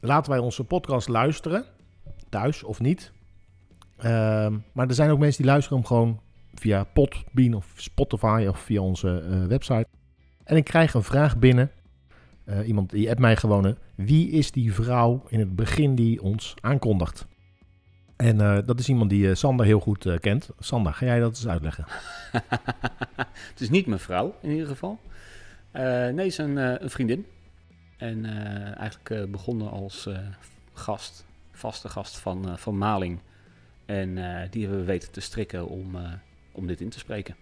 laten wij onze podcast luisteren. Thuis of niet. Ehm, maar er zijn ook mensen die luisteren hem gewoon via Podbean of Spotify of via onze eh, website. En ik krijg een vraag binnen. Eh, iemand die appt mij gewoon. Wie is die vrouw in het begin die ons aankondigt? En eh, dat is iemand die eh, Sander heel goed kent. Sander, ga jij dat eens uitleggen? het is niet mijn vrouw in ieder geval. Nee, het is een, een vriendin. En eh, eigenlijk eh, begonnen als eh, gast, vaste gast van, eh, van Maling. En eh, die hebben we weten te strikken om, eh, om dit in te spreken.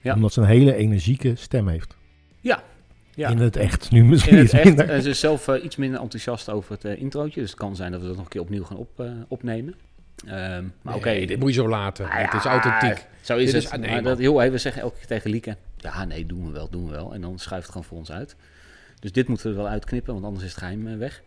Ja. Omdat ze een hele energieke stem heeft. Ja. ja. In het echt nu misschien In het iets echt, minder. eh, ze is zelf iets minder enthousiast over het introotje. Dus het kan zijn dat we dat nog een keer opnieuw gaan op, eh, opnemen. Ehm, maar oké, dit moet je zo laten. Ah, het is authentiek. Zo is Dit het. is- ah, nee, maar dat, joh, hey, we zeggen elke keer tegen Lieke... Ja, nee, doen we wel, doen we wel. En dan schuift het gewoon voor ons uit. Dus dit moeten we wel uitknippen, want anders is het geheim eh, weg.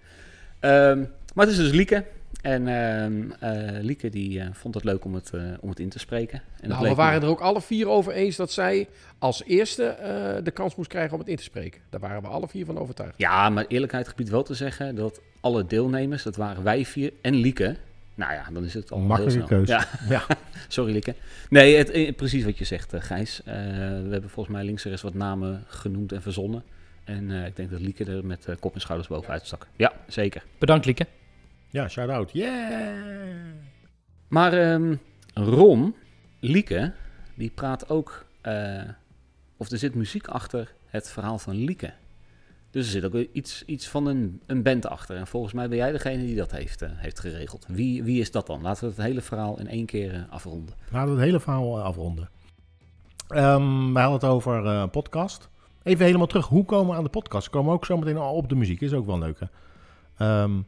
Ehm, maar het is dus Lieke. En ehm, eh, Lieke die eh, vond het leuk om het, eh, om het in te spreken. En dat Nou, we waren me- er ook alle vier over eens dat zij als eerste eh, de kans moest krijgen om het in te spreken. Daar waren we alle vier van overtuigd. Ja, maar eerlijkheid gebied wel te zeggen dat alle deelnemers, dat waren wij vier en Lieke... Nou ja, dan is het al Makkelijke heel snel. keuze. Ja, Ja. Sorry, Lieke. Nee, het, precies wat je zegt, Gijs. Eh, we hebben volgens mij links er eens wat namen genoemd en verzonnen. En eh, ik denk dat Lieke er met eh, kop en schouders bovenuit stak. Ja, zeker. Bedankt, Lieke. Ja, shout-out. Yeah! Maar ehm, Ron, Lieke, die praat ook... eh, of er zit muziek achter het verhaal van Lieke. Dus er zit ook iets, iets van een, een band achter. En volgens mij ben jij degene die dat heeft, eh, heeft geregeld. Wie, wie is dat dan? Laten we het hele verhaal in één keer afronden. Laten we het hele verhaal afronden. Ehm we hadden het over eh, een podcast. Even helemaal terug. Hoe komen we aan de podcast? We komen ook zo meteen al op de muziek. Is ook wel leuk. Hè? Ehm,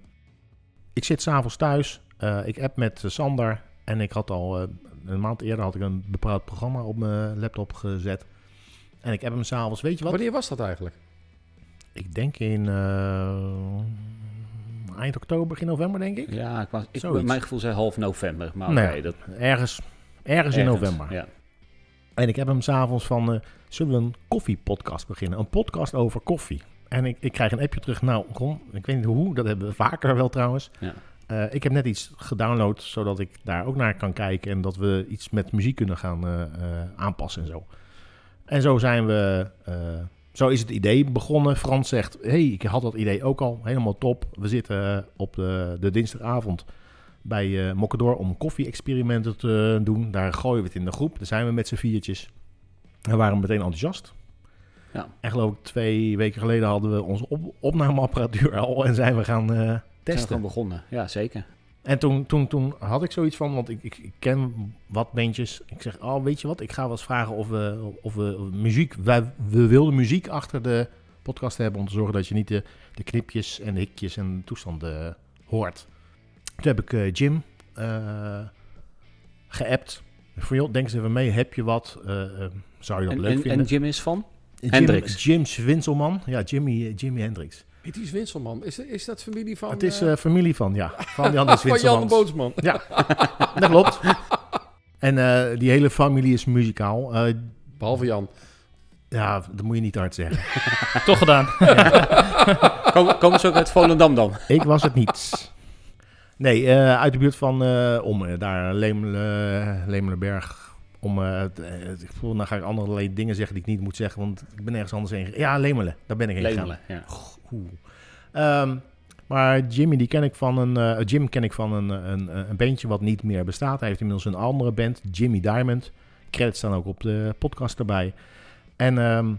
ik zit s'avonds thuis. Eh, ik app met eh, Sander. En ik had al eh, een maand eerder had ik een bepaald programma op mijn laptop gezet. En ik app hem s'avonds. Weet je wat? Wanneer was dat eigenlijk? Ik denk in eind oktober, begin november denk ik. Ja, ik was, ik, mijn gevoel zei half november. Maar oké, Nou dat... Ergens, ergens in ergens, november. Ja. En ik heb hem s'avonds van, eh, zullen we een koffiepodcast beginnen? Een podcast over koffie. En ik, ik krijg een appje terug. Nou, Ron, ik weet niet hoe, dat hebben we vaker wel trouwens. Ja. Eh, ik heb net iets gedownload, zodat ik daar ook naar kan kijken. En dat we iets met muziek kunnen gaan eh, aanpassen en zo. En zo zijn we, zo is het idee begonnen. Frans zegt, hey, ik had dat idee ook al, helemaal top. We zitten op de, de dinsdagavond bij eh Mokkedor om koffie-experimenten te doen. Daar gooien we het in de groep. Daar zijn we met z'n viertjes. En we waren meteen enthousiast. Ja. En geloof ik twee weken geleden hadden we onze op opnameapparatuur al en zijn we gaan eh, Zijn we testen. gewoon begonnen. Ja, zeker. En toen, toen, toen had ik zoiets van, want ik, ik, ik ken wat bandjes. Ik zeg, oh, weet je wat, ik ga wel eens vragen of we, of we muziek... Wij, we wilden muziek achter de podcast hebben om te zorgen dat je niet de, de knipjes en de hikjes en toestanden hoort. Toen heb ik eh, Jim eh geappt. Voor joh, denk eens even mee, heb je wat? Eh, zou je dat En, leuk en, vinden? en Jim is van? Jim, Hendricks. Jim Swinselman. Ja, Jimmy, Jimmy Hendricks. Heet die Winselman? Is, is dat familie van... het is familie van, ja. Van Jan de van Jan de. Bootsman. Ja, dat klopt. En eh, die hele familie is muzikaal. Eh, Behalve Jan. ja, dat moet je niet hard zeggen. Toch gedaan. Komen, komen ze ook uit Volendam dan? Ik was het niet. Nee, eh, uit de buurt van eh om daar Lemelenberg. Om, eh, het, ik voel, dan ga ik andere dingen zeggen die ik niet moet zeggen, want ik ben ergens anders heen. gegaan. Ja, Lemelen, daar ben ik heen gegaan. Lemelen, ja. Ehm, maar Jimmy, die ken ik van een, Jim ken ik van een, een, een bandje wat niet meer bestaat. Hij heeft inmiddels een andere band, Jimmy Diamond. Credits staan ook op de podcast erbij. En ehm,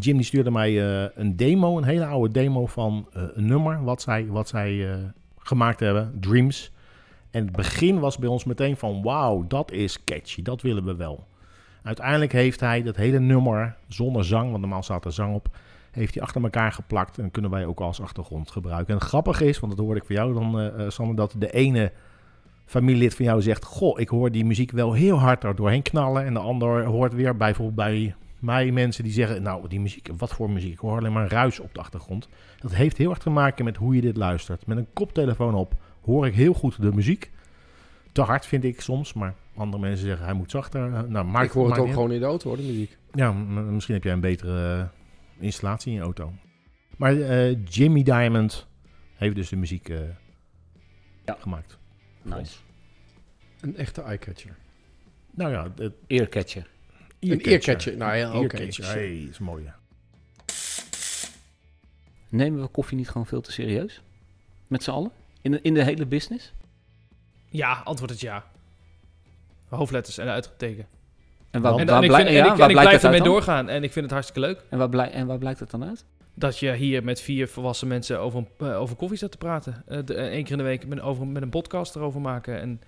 Jim die stuurde mij een demo, een hele oude demo van een nummer wat zij, wat zij gemaakt hebben, Dreams. En het begin was bij ons meteen van, wauw, dat is catchy, dat willen we wel. Uiteindelijk heeft hij dat hele nummer zonder zang, want normaal staat er zang op, heeft hij achter elkaar geplakt en kunnen wij ook als achtergrond gebruiken. En het grappige is, want dat hoorde ik van jou dan, eh, Sander, dat de ene familielid van jou zegt, goh, ik hoor die muziek wel heel hard er doorheen knallen. En de ander hoort weer bijvoorbeeld bij mij mensen die zeggen, nou, die muziek, wat voor muziek? Ik hoor alleen maar ruis op de achtergrond. Dat heeft heel erg te maken met hoe je dit luistert. Met een koptelefoon op hoor ik heel goed de muziek. Te hard vind ik soms, maar andere mensen zeggen hij moet zachter. Eh, Nou, maakt, ik hoor het ook gewoon in de auto, hoor, de muziek. ja, misschien heb jij een betere eh, installatie in je auto. Maar eh, Jimmy Diamond heeft dus de muziek eh, Ja. gemaakt. Nice. Een echte eyecatcher. Nou ja, het Earcatcher. Een earcatcher. Nou ja, oké. Earcatcher. Hey, is mooi. ja. Nemen we koffie niet gewoon veel te serieus? Met z'n allen? In de, in de hele business? Ja, antwoord is ja. Hoofdletters en uitgeteken. En waar, En, waar, en ik, vind, ja, en ik, waar en ik blijf het ermee doorgaan. En ik vind het hartstikke leuk En waar, blij, en waar blijkt het dan uit? dat je hier met vier volwassen mensen over, een- eh, over koffie staat te praten. Eh, de- eh, Eén keer in de week met, over, met een podcast erover maken. En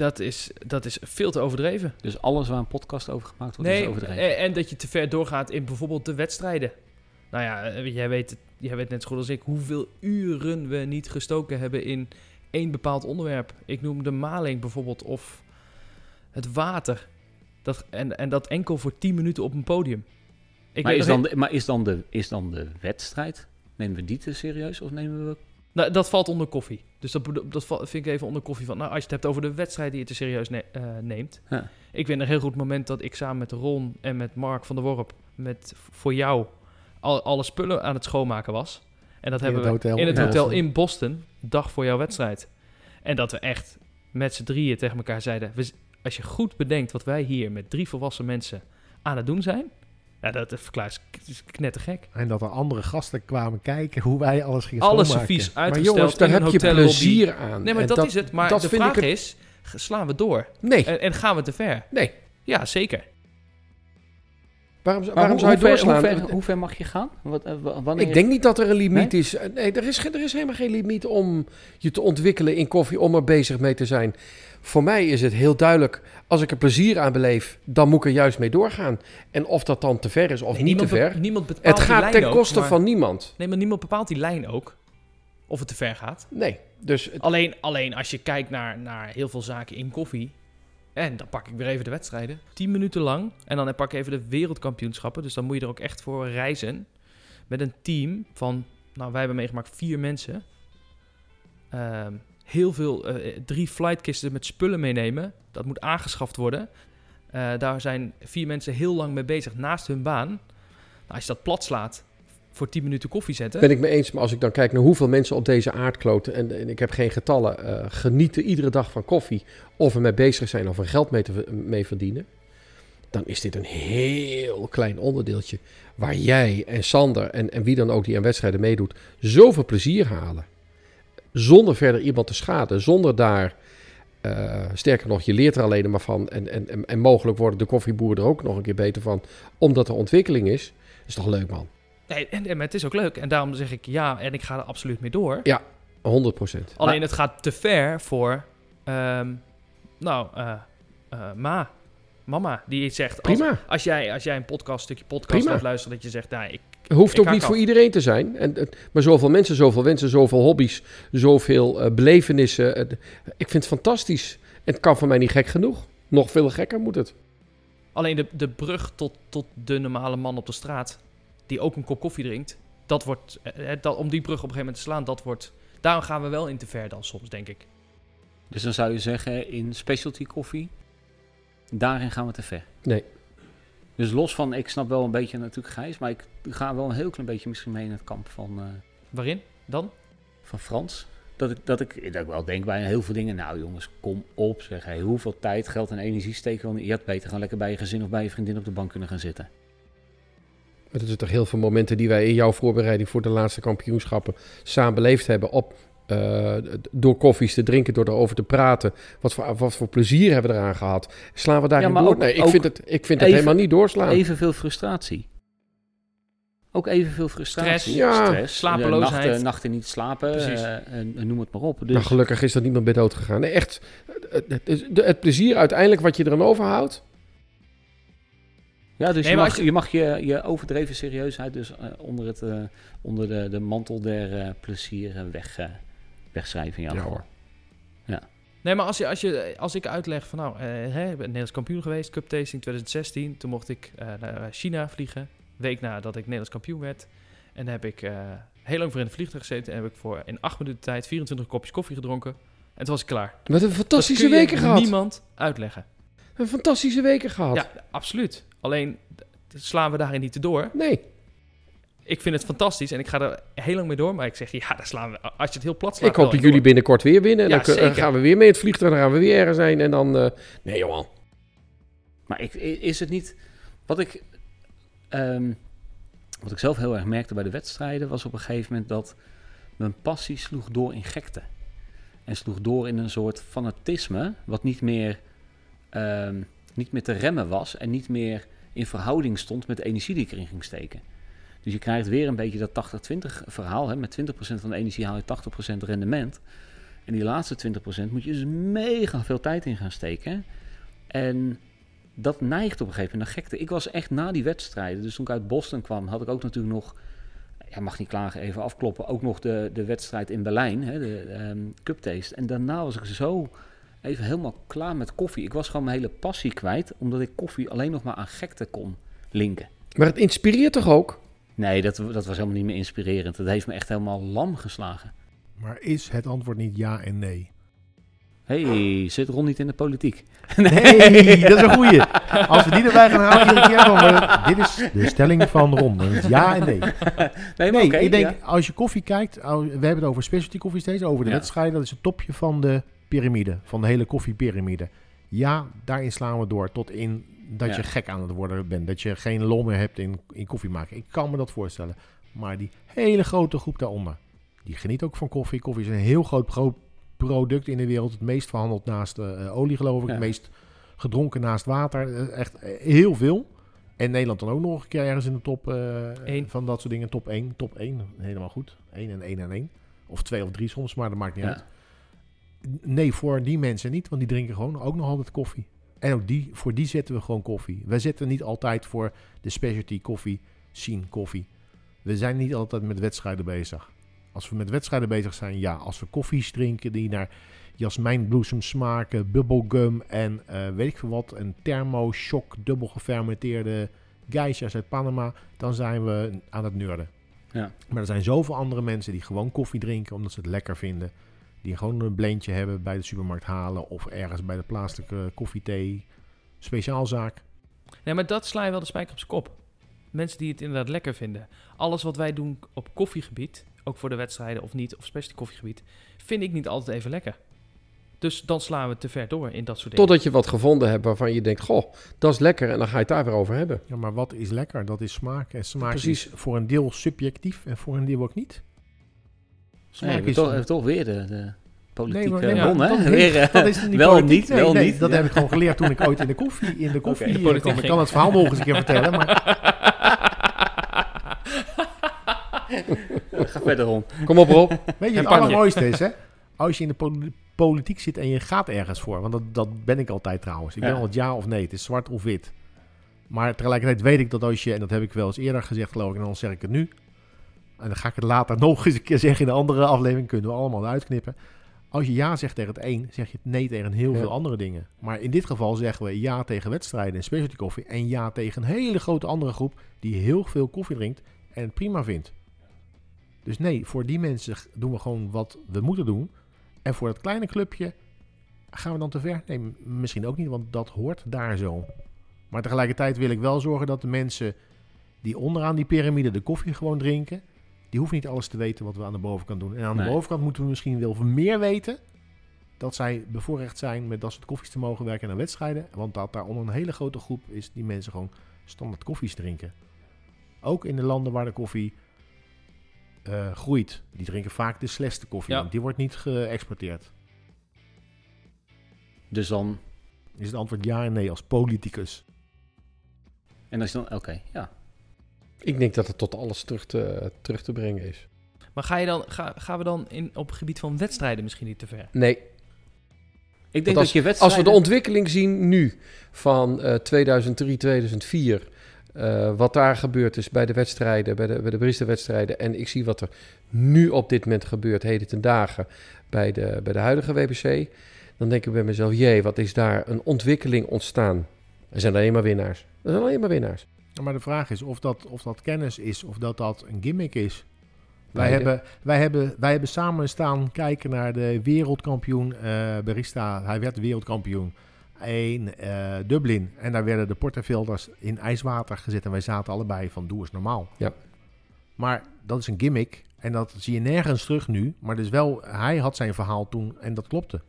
dat is, dat is veel te overdreven. Dus alles waar een podcast over gemaakt wordt, is overdreven. en, en dat je te ver doorgaat in bijvoorbeeld de wedstrijden. Nou ja, eh, jij weet, jij weet net zo goed als ik hoeveel uren we niet gestoken hebben in één bepaald onderwerp. Ik noem de maling bijvoorbeeld of het water. Dat, en, en dat enkel voor 10 minuten op een podium. Ik maar, weet is dan de, maar is dan, de, is dan de wedstrijd, nemen we die te serieus of nemen we... Nou, dat valt onder koffie. Dus dat, dat vind ik even onder koffie van. Nou, als je het hebt over de wedstrijd die je te serieus ne- eh, neemt. Ja. Ik weet nog heel goed moment dat ik samen met Ron en met Mark van der Worp. met voor jou al, alle spullen aan het schoonmaken was. En dat In hebben het we hotel in het hotel Boston. in Boston, dag voor jouw wedstrijd. En dat we echt met z'n drieën tegen elkaar zeiden: we, als je goed bedenkt wat wij hier met drie volwassen mensen aan het doen zijn. Ja, dat is verklaar is knettergek. En dat er andere gasten kwamen kijken hoe wij alles gingen Alle schoonmaken. servies Maar uitgesteld jongens, daar in een heb je plezier aan. Nee, maar En dat, is het. Maar dat de vind vraag ik het- is, slaan we door? Nee, En, en gaan we te ver? nee. Ja, zeker. Waarom, zou- Maar waarom hoe, zou je hoe, ver, doorslaan? hoe, ver, hoe ver mag je gaan? Wat, eh, wa- wanneer Ik denk niet dat er een limiet is. Eh, Nee, er is, er is helemaal geen limiet om je te ontwikkelen in koffie, om er bezig mee te zijn. Voor mij is het heel duidelijk, als ik er plezier aan beleef, dan moet ik er juist mee doorgaan. En of dat dan te ver is of Nee, niet te ver, be- niemand bepaalt het gaat ten ook, koste maar- van niemand. Nee, maar niemand bepaalt die lijn ook. Of het te ver gaat. Nee, dus het- Alleen, alleen als je kijkt naar, naar heel veel zaken in koffie. En dan pak ik weer even de wedstrijden. 10 minuten lang. En dan pak ik even de wereldkampioenschappen. Dus dan moet je er ook echt voor reizen. Met een team van, nou wij hebben meegemaakt vier mensen. Ehm, heel veel, eh, drie flightkisten met spullen meenemen. Dat moet aangeschaft worden. Eh, daar zijn vier mensen heel lang mee bezig naast hun baan. Nou, als je dat plat slaat voor 10 minuten koffie zetten. ben ik me eens. Maar als ik dan kijk naar hoeveel mensen op deze aardkloot, en, en ik heb geen getallen, eh, genieten iedere dag van koffie, of er mee bezig zijn of er geld mee, te, verdienen, dan is dit een heel klein onderdeeltje waar jij en Sander en, en wie dan ook die aan wedstrijden meedoet, zoveel plezier halen. Zonder verder iemand te schaden, zonder daar, eh, sterker nog, je leert er alleen maar van en, en, en, en mogelijk worden de koffieboeren er ook nog een keer beter van, omdat er ontwikkeling is. is toch leuk man, Nee, en, en, het is ook leuk. En daarom zeg ik ja, en ik ga er absoluut mee door. 100 procent. Alleen het gaat te ver voor, ehm, nou, eh, eh, ma, mama, die iets zegt. Als, Prima. als, jij, als jij een podcast, stukje podcast Prima. laat luisteren, dat je zegt, nou, ik, hoeft ook niet voor iedereen te zijn. En, en- maar zoveel mensen, zoveel wensen, zoveel hobby's, zoveel eh, belevenissen. Het- ik vind het fantastisch. En het kan voor mij niet gek genoeg. Nog veel gekker moet het. alleen de, de brug tot, tot de normale man op de straat, die ook een kop koffie drinkt, dat wordt, eh, eh, dat, om die brug op een gegeven moment te slaan, dat wordt, daarom gaan we wel in te ver dan soms, denk ik. Dus dan zou je zeggen, in specialty koffie, daarin gaan we te ver. Nee. Dus los van, ik snap wel een beetje natuurlijk Gijs, maar ik ga wel een heel klein beetje misschien mee in het kamp van, eh, Waarin dan? van Frans. Dat ik, dat, ik, dat ik wel denk bij heel veel dingen, nou jongens, kom op zeg. Hey, hoeveel tijd, geld en energie steken we? Je had beter gewoon lekker bij je gezin of bij je vriendin op de bank kunnen gaan zitten. Maar er zijn toch heel veel momenten die wij in jouw voorbereiding voor de laatste kampioenschappen samen beleefd hebben. Op, eh, door koffies te drinken, door erover te praten. Wat voor, wat voor plezier hebben we eraan gehad? Slaan we daarin Ja, door? ook- nee, ik vind het, ik vind het helemaal niet doorslaan. Evenveel frustratie. Ook evenveel frustratie. Stress. Ja. Stress. Slapeloosheid. Nachten, nachten niet slapen. Eh, en, en noem het maar op. Dus, Nou, gelukkig is er niemand bij dood gegaan. Nee, echt. Het, het, het, het plezier uiteindelijk wat je er aan overhoudt. Ja, dus Nee, je, mag, je- je mag je, je overdreven serieusheid dus eh, onder, het, eh, onder de, de mantel der eh, plezier weg, wegschrijven in jouw Ja, hoor. Nee, maar als, je, als, je, als ik uitleg van nou, eh, hè, ik ben Nederlands kampioen geweest, Cup Tasting 2016. Toen mocht ik eh, naar China vliegen, week nadat ik Nederlands kampioen werd. En dan heb ik eh, heel lang voor in de vliegtuig gezeten en heb ik voor in acht minuten tijd 24 kopjes koffie gedronken. En toen was ik klaar. Wat een Dat fantastische kun je weken gehad. niemand uitleggen. Een fantastisje weken gehad. Ja, absoluut. Alleen slaan we daarin niet te door. Nee. Ik vind het fantastisch en ik ga er heel lang mee door. Maar ik zeg, ja, daar slaan we, als je het heel plat slaat... Ik hoop dat jullie binnenkort weer winnen. En Ja, dan zeker. gaan we weer mee in het vliegtuig. Dan gaan we weer ergens zijn. En dan... eh, nee, Johan. Maar ik, is het niet... Wat ik, ehm, wat ik zelf heel erg merkte bij de wedstrijden... was op een gegeven moment dat mijn passie sloeg door in gekte. En sloeg door in een soort fanatisme... wat niet meer, ehm, niet meer te remmen was... en niet meer in verhouding stond met de energie die ik erin ging steken. Dus je krijgt weer een beetje dat 80-20 verhaal. Hè? Met 20% van de energie haal je 80% rendement. En die laatste 20% moet je dus mega veel tijd in gaan steken. En dat neigt op een gegeven moment naar gekte. Ik was echt na die wedstrijden, dus toen ik uit Boston kwam, had ik ook natuurlijk nog, ja, mag niet klagen, even afkloppen, ook nog de, de wedstrijd in Berlijn, hè, de ehm Cup Taste. En daarna was ik zo even helemaal klaar met koffie. Ik was gewoon mijn hele passie kwijt, omdat ik koffie alleen nog maar aan gekte kon linken. Maar het inspireert toch ook? Nee, dat, dat was helemaal niet meer inspirerend. Dat heeft me echt helemaal lam geslagen. Maar is het antwoord niet ja en nee? hey, zit Ron niet in de politiek? Nee, dat is een goeie. Als we die erbij gaan halen iedere keer, dan... eh, dit is de stelling van Ron. Is ja en nee. Nee, Nee, ik denk, ja. als je koffie kijkt... oh, We hebben het over specialty koffie steeds, over de Ja. wedstrijden. Dat is het topje van de piramide, van de hele koffiepyramide. Ja, daarin slaan we door tot in dat Ja. je gek aan het worden bent. Dat je geen lol meer hebt in, in koffie maken. Ik kan me dat voorstellen. Maar die hele grote groep daaronder, die geniet ook van koffie. Koffie is een heel groot pro- product in de wereld. Het meest verhandeld naast eh, olie, geloof ik. Ja. Het meest gedronken naast water. Eh, echt eh, heel veel. En Nederland dan ook nog een keer ergens in de top eh, van dat soort dingen. Top 1, top 1. Helemaal goed. 1 en 1 en 1. Of 2 of 3 soms, maar dat maakt niet Ja. uit. Nee, voor die mensen niet, want die drinken gewoon ook nog altijd koffie. En ook die, voor die zetten we gewoon koffie. We zetten niet altijd voor de specialty koffie, scene koffie. We zijn niet altijd met wedstrijden bezig. Als we met wedstrijden bezig zijn, ja. Als we koffies drinken die naar jasmijnbloesem smaken, bubblegum en eh, weet ik veel wat, een thermo shock dubbel gefermenteerde geishas uit Panama, dan zijn we aan het nerden. Ja. Maar er zijn zoveel andere mensen die gewoon koffie drinken omdat ze het lekker vinden. Die gewoon een blendje hebben bij de supermarkt halen of ergens bij de plaatselijke koffiethee speciaalzaak. Nee, maar dat sla je wel de spijker op zijn kop. Mensen die het inderdaad lekker vinden. Alles wat wij doen op koffiegebied, ook voor de wedstrijden of niet, of specialty koffiegebied, vind ik niet altijd even lekker. Dus dan slaan we te ver door in dat soort dingen. Totdat je wat gevonden hebt waarvan je denkt... Goh, dat is lekker. En dan ga je het daar weer over hebben. Ja, maar wat is lekker? Dat is smaak. En smaak Precies. is voor een deel subjectief en voor een deel ook niet. Smaak is- toch, hebben toch weer de, de politieke nee, hè? dat niet. Weer, eh, Dat is niet wel politiek. niet, Nee, wel nee, niet. Dat Ja. heb ik gewoon geleerd toen ik ooit in de koffie, in de koffie de eh, kwam. Ik kan het verhaal nog eens een keer vertellen, maar Ga verder, Ron. Kom op, Rob. weet je, Een het allermooiste is, hè? Als je in de poli- politiek zit en je gaat ergens voor, want dat, dat ben ik altijd trouwens. Ik Ja. ben altijd ja of nee, het is zwart of wit. Maar tegelijkertijd weet ik dat als je, en dat heb ik wel eens eerder gezegd geloof ik, en dan zeg ik het nu. En dan ga ik het later nog eens een keer zeggen in een andere aflevering, kunnen we allemaal uitknippen. Als je ja zegt tegen het een, zeg je het nee tegen heel Ja. veel andere dingen. Maar in dit geval zeggen we ja tegen wedstrijden en specialty koffie. En ja tegen een hele grote andere groep die heel veel koffie drinkt en het prima vindt. Dus nee, voor die mensen doen we gewoon wat we moeten doen. En voor dat kleine clubje gaan we dan te ver? Nee, misschien ook niet, want dat hoort daar zo. Maar tegelijkertijd wil ik wel zorgen dat de mensen die onderaan die piramide de koffie gewoon drinken, die hoeven niet alles te weten wat we aan de bovenkant doen. En aan Nee. de bovenkant moeten we misschien wel meer weten dat zij bevoorrecht zijn met dat soort koffies te mogen werken aan wedstrijden. Want dat daar onder een hele grote groep is die mensen gewoon standaard koffies drinken. Ook in de landen waar de koffie eh, groeit. Die drinken vaak de slechtste koffie, Ja. want die wordt niet geëxporteerd. Dus dan... Is het antwoord ja en nee als politicus? En als je dan... Oké, ja. Ik denk dat het tot alles terug te, terug te brengen is. Maar ga je dan, ga, gaan we dan in, op het gebied van wedstrijden misschien niet te ver? Nee, Ik denk dat je als we de ontwikkeling zien nu van eh 2003, 2004... eh, wat daar gebeurd is bij de wedstrijden, bij de, bij de barista-wedstrijden. En ik zie wat er nu op dit moment gebeurt, heden ten dagen, bij de, bij de huidige WBC. Dan denk ik bij mezelf, jee, wat is daar een ontwikkeling ontstaan. Er zijn alleen maar winnaars. Er zijn alleen maar winnaars. Maar de vraag is of dat, of dat kennis is of dat dat een gimmick is. Wij Beide. hebben, wij, hebben, wij hebben samen staan kijken naar de wereldkampioen eh, barista. Hij werd wereldkampioen in eh, Dublin. En daar werden de porterfilters in ijswater gezet. En wij zaten allebei van doe eens normaal. Ja. Maar dat is een gimmick. En dat zie je nergens terug nu. Maar dus wel, hij had zijn verhaal toen en dat klopte.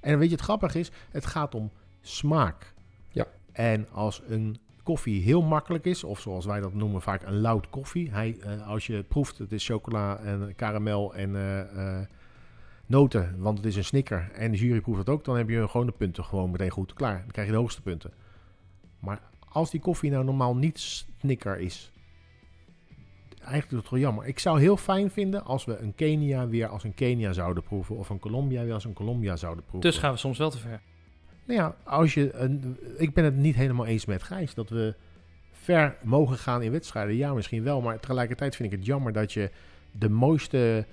En weet je, het grappige is, het gaat om smaak. Ja. En als een koffie heel makkelijk is, of zoals wij dat noemen vaak een loud koffie. Hij, eh, als je proeft, het is chocola en karamel en eh, eh, noten, want het is een snicker. En de jury proeft het ook, dan heb je gewoon de punten gewoon meteen goed. Klaar, dan krijg je de hoogste punten. Maar als die koffie nou normaal niet snicker is, eigenlijk is het wel jammer. Ik zou heel fijn vinden als we een Kenia weer als een Kenia zouden proeven, of een Colombia weer als een Colombia zouden proeven. Dus gaan we soms wel te ver. Nou ja, als je een, ik ben het niet helemaal eens met Gijs dat we ver mogen gaan in wedstrijden. Ja, misschien wel, maar tegelijkertijd vind ik het jammer dat je de mooiste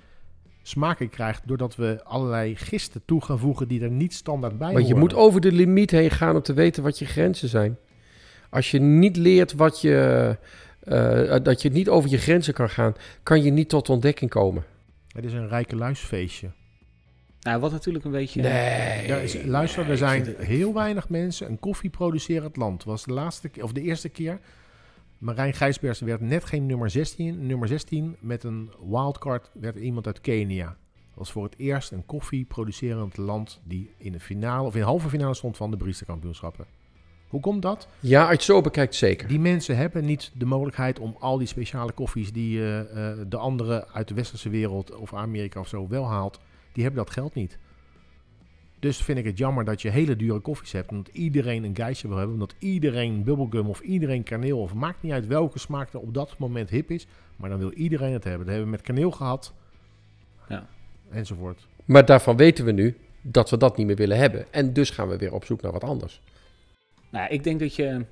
smaken krijgt doordat we allerlei gisten toe gaan voegen die er niet standaard bij Want je horen. moet over de limiet heen gaan om te weten wat je grenzen zijn. Als je niet leert wat je, eh, dat je niet over je grenzen kan gaan, kan je niet tot ontdekking komen. Het is een rijke luisfeestje. Nou, wat natuurlijk een beetje... Nee. Is, luister, nee, er zijn het- heel weinig mensen een koffieproducerend land. Was de laatste keer, of de eerste keer. Marijn Gijsbers werd net geen nummer 16. Nummer 16 met een wildcard werd iemand uit Kenia. Dat was voor het eerst een koffieproducerend land die in de finale of in de halve finale stond van de Briesterkampioenschappen. Hoe komt dat? Ja, als je het zo bekijkt, zeker. Die mensen hebben niet de mogelijkheid om al die speciale koffies die eh, eh, de anderen uit de westerse wereld of Amerika of zo wel haalt, die hebben dat geld niet. Dus vind ik het jammer dat je hele dure koffies hebt, omdat iedereen een geisje wil hebben, omdat iedereen bubblegum of iedereen kaneel of maakt niet uit welke smaak er op dat moment hip is, maar dan wil iedereen het hebben. Dat hebben we met kaneel gehad, Ja. enzovoort. Maar daarvan weten we nu dat we dat niet meer willen hebben. En dus gaan we weer op zoek naar wat anders. Nou, ja, ik denk dat je...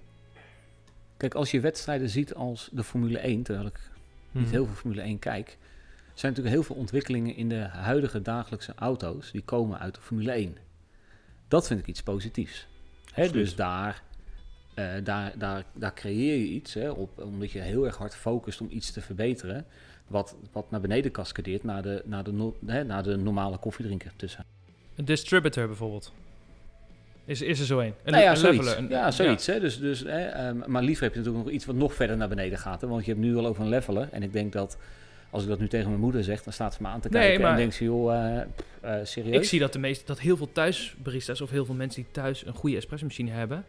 Kijk, als je wedstrijden ziet als de Formule 1, terwijl ik niet Mhm. heel veel Formule 1 kijk, zijn natuurlijk heel veel ontwikkelingen in de huidige dagelijkse auto's die komen uit de Formule 1. Dat vind ik iets positiefs. Hè, dus daar, eh, daar, daar, daar creëer je iets, hè, op, omdat je heel erg hard focust om iets te verbeteren, wat, wat naar beneden cascadeert naar de, naar de, no- hè, naar de normale koffiedrinker tussen. Een distributor bijvoorbeeld. Is, is er zo een? Een, Nou ja, een zoiets. leveler, een- ja, zoiets. Hè? Dus, dus, hè, ehm, maar liever heb je natuurlijk nog iets wat nog verder naar beneden gaat. Hè? Want je hebt nu al over een leveler. En ik denk dat als ik dat nu tegen mijn moeder zeg, dan staat ze me aan te Nee, kijken. maar- En denkt ze, joh, eh, eh, serieus? Ik zie dat, de meeste, dat heel veel thuisbaristas of heel veel mensen die thuis een goede espressomachine hebben,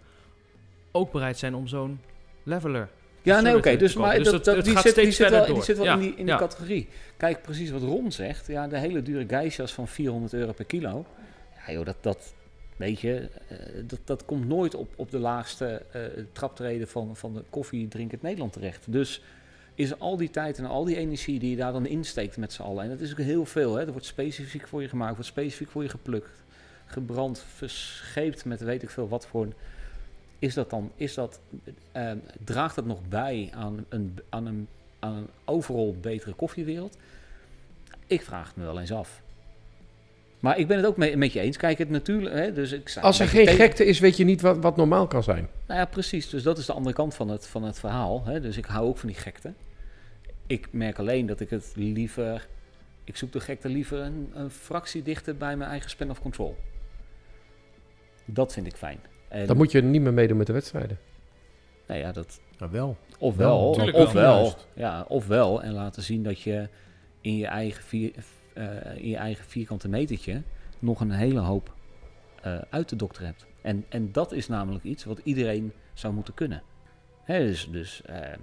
ook bereid zijn om zo'n leveler. Ja, nee, oké. Dus, maar Dus dat, die, zit, die, zit wel, die zit wel in Ja, die, in die ja. categorie. Kijk, precies wat Ron zegt. Ja, de hele dure geisha's van 400 euro per kilo. Ja, joh, dat, dat weet je, eh, dat, dat komt nooit op, op de laagste eh traptreden van, van de koffiedrinkend Nederland terecht. Dus is al die tijd en al die energie die je daar dan insteekt met z'n allen. En dat is ook heel veel. Hè? Er wordt specifiek voor je gemaakt, wordt specifiek voor je geplukt, gebrand, verscheept met weet ik veel wat voor. Is dat dan, is dat, eh, draagt dat nog bij aan een, aan, een, aan een overal betere koffiewereld? Ik vraag het me wel eens af. Maar ik ben het ook me- met je eens. Kijk, het natuurlijk. Hè, dus ik Als er een geen tegen- gekte is, weet je niet wat, wat normaal kan zijn. nou ja, precies. Dus dat is de andere kant van het, van het verhaal. Hè? Dus ik hou ook van die gekte. Ik merk alleen dat ik het liever... Ik zoek de gekte liever een, een fractie dichter bij mijn eigen span of control. Dat vind ik fijn. En, Dan moet je niet meer meedoen met de wedstrijden. Nou ja, dat... Nou wel. Ofwel, ofwel, Juist. ja, ofwel. En laten zien dat je in je eigen, vier, eh, in je eigen vierkante metertje... nog een hele hoop eh, uit te dokteren hebt. En, en dat is namelijk iets wat iedereen zou moeten kunnen. Hè, dus dus eh,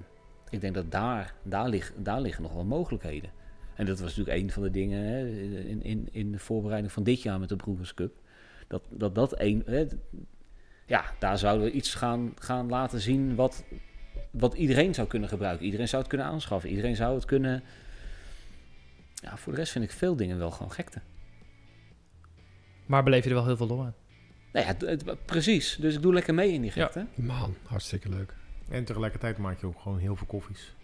ik denk dat daar, daar, lig, daar liggen nog wel mogelijkheden. En dat was natuurlijk een van de dingen hè, in, in, in de voorbereiding van dit jaar met de Brewers Cup. Dat dat, dat een, hè, ja, daar zouden we iets gaan, gaan laten zien wat, wat iedereen zou kunnen gebruiken. Iedereen zou het kunnen aanschaffen. Iedereen zou het kunnen... Ja, voor de rest vind ik veel dingen wel gewoon gekte. Maar beleef je er wel heel veel lol aan. Nou ja, het- het- precies. Dus ik doe lekker mee in die Ja. gekte. Man, hartstikke leuk. En tegelijkertijd maak je ook gewoon heel veel koffies.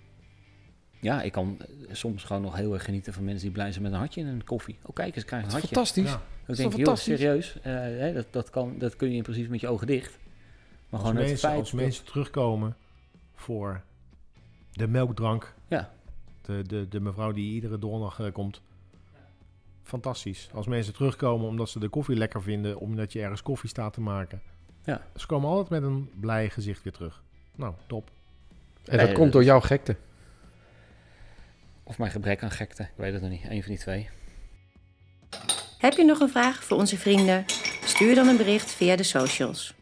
Ja, ik kan eh, soms gewoon nog heel erg genieten van mensen die blij zijn met een hartje in een koffie. Oh, kijk eens, ik krijg een Dat hartje. fantastisch. Ja. Ik is denk, fantastisch? serieus, eh, hè, dat, dat, kan, dat kun je in principe met je ogen dicht. Maar Als, gewoon het mensen, feit als dat- mensen terugkomen voor de melkdrank. Ja. De, de, de mevrouw die iedere donderdag eh, komt. Fantastisch. Als mensen terugkomen omdat ze de koffie lekker vinden, omdat je ergens koffie staat te maken. Ja. Ze komen altijd met een blij gezicht weer terug. Nou, top. En dat Nee, komt dat door jouw gekte. Of mijn gebrek aan gekte, ik weet het nog niet. Eén van die twee. Heb je nog een vraag voor onze vrienden? Stuur dan een bericht via de socials.